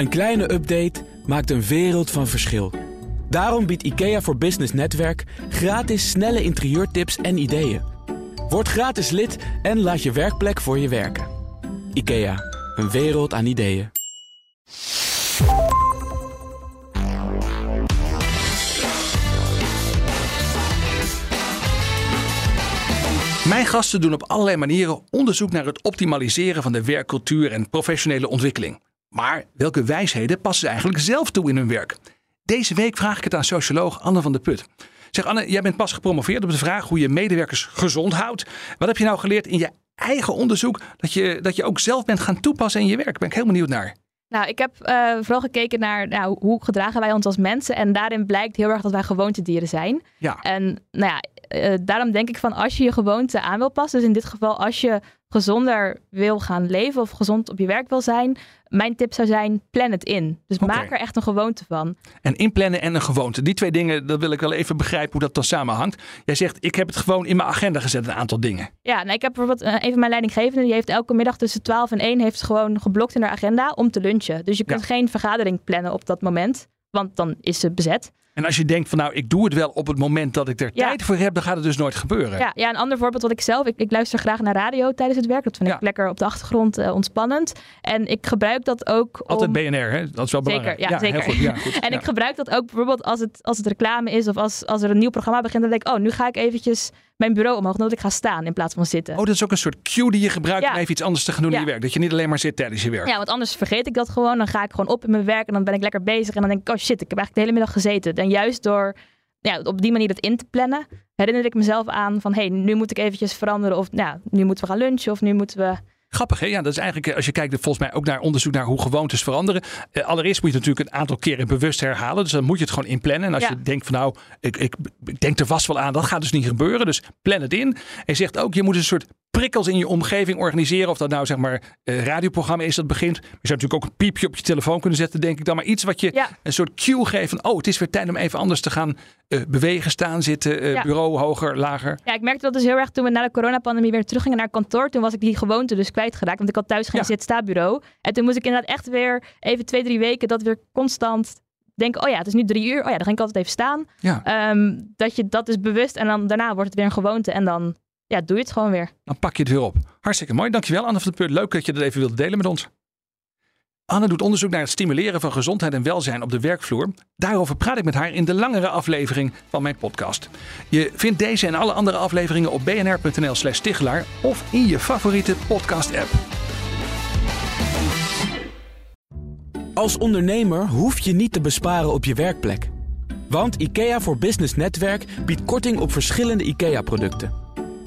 Een kleine update maakt een wereld van verschil. Daarom biedt IKEA voor Business Netwerk gratis snelle interieurtips en ideeën. Word gratis lid en laat je werkplek voor je werken. IKEA, een wereld aan ideeën. Mijn gasten doen op allerlei manieren onderzoek naar het optimaliseren van de werkcultuur en professionele ontwikkeling. Maar welke wijsheden passen ze eigenlijk zelf toe in hun werk? Deze week vraag ik het aan socioloog Anne van der Put. Zeg Anne, jij bent pas gepromoveerd op de vraag hoe je medewerkers gezond houdt. Wat heb je nou geleerd in je eigen onderzoek dat je, dat je ook zelf bent gaan toepassen in je werk? Ben ik heel benieuwd naar. Nou, ik heb uh, vooral gekeken naar nou, hoe gedragen wij ons als mensen. En daarin blijkt heel erg dat wij gewoontedieren zijn. Ja. En nou ja, uh, daarom denk ik van als je je gewoonte aan wil passen. Dus in dit geval als je gezonder wil gaan leven of gezond op je werk wil zijn. Mijn tip zou zijn, plan het in. Dus maak er echt een gewoonte van. En inplannen en een gewoonte. Die twee dingen, dat wil ik wel even begrijpen hoe dat dan samenhangt. Jij zegt, ik heb het gewoon in mijn agenda gezet, een aantal dingen. Ja, nou, ik heb bijvoorbeeld uh, een van mijn leidinggevenden, die heeft elke middag tussen 12 en 1 heeft gewoon geblokt in haar agenda om te lunchen. Dus je kunt Ja. geen vergadering plannen op dat moment, want dan is ze bezet. En als je denkt van nou, ik doe het wel op het moment dat ik er Ja. tijd voor heb, dan gaat het dus nooit gebeuren. Ja, ja, een ander voorbeeld wat ik zelf, ik, ik luister graag naar radio tijdens het werk. Dat vind Ja. ik lekker op de achtergrond eh, ontspannend. En ik gebruik dat ook Altijd om... BNR, hè? dat is wel belangrijk. Zeker, ja, zeker. Heel goed, ja, goed. En ik gebruik dat ook bijvoorbeeld als het, als het reclame is of als, als er een nieuw programma begint. Dan denk ik, oh, nu ga ik eventjes mijn bureau omhoog, omdat ik ga staan in plaats van zitten. Oh, dat is ook een soort cue die je gebruikt Ja. om even iets anders te gaan doen in je werk. Dat je niet alleen maar zit tijdens je werk. Ja, want anders vergeet ik dat gewoon. Dan ga ik gewoon op in mijn werk en dan ben ik lekker bezig. En dan denk ik, oh shit, ik heb eigenlijk de hele middag gezeten. En juist door ja, op die manier dat in te plannen, herinner ik mezelf aan van, hé, hey, nu moet ik eventjes veranderen. Of nou, nu moeten we gaan lunchen of nu moeten we... Grappig, hè? Ja, dat is eigenlijk, eh, als je kijkt volgens mij ook naar onderzoek naar hoe gewoontes veranderen. Eh, allereerst moet je het natuurlijk een aantal keren bewust herhalen. Dus dan moet je het gewoon inplannen. En als Ja. je denkt van nou, ik, ik, ik denk er vast wel aan, dat gaat dus niet gebeuren. Dus plan het in. En je zegt ook, je moet een soort prikkels in je omgeving organiseren. Of dat nou zeg maar een radioprogramma is dat begint. Je zou natuurlijk ook een piepje op je telefoon kunnen zetten, denk ik dan. Maar iets wat je Ja. een soort cue geeft van, oh, het is weer tijd om even anders te gaan eh, bewegen, staan, zitten, eh, Ja. bureau hoger, lager. Ja, ik merkte dat dus heel erg toen we na de coronapandemie weer teruggingen naar kantoor. Toen was ik die gewoonte dus kwijtgeraakt, want ik had thuis geen Ja. zit-sta-bureau. En toen moest ik inderdaad echt weer even twee, drie weken dat weer constant denken, oh ja, het is nu drie uur. Oh ja, dan ging ik altijd even staan. Ja. Ehm, dat je dat is bewust en dan daarna wordt het weer een gewoonte en dan ja, doe je het gewoon weer. Dan pak je het weer op. Hartstikke mooi. Dankjewel Anne van der Put. Leuk dat je dat even wilde delen met ons. Anne doet onderzoek naar het stimuleren van gezondheid en welzijn op de werkvloer. Daarover praat ik met haar in de langere aflevering van mijn podcast. Je vindt deze en alle andere afleveringen op bnr.nl slash stichelaar of in je favoriete podcast app. Als ondernemer hoef je niet te besparen op je werkplek. Want IKEA voor Business Netwerk biedt korting op verschillende IKEA-producten.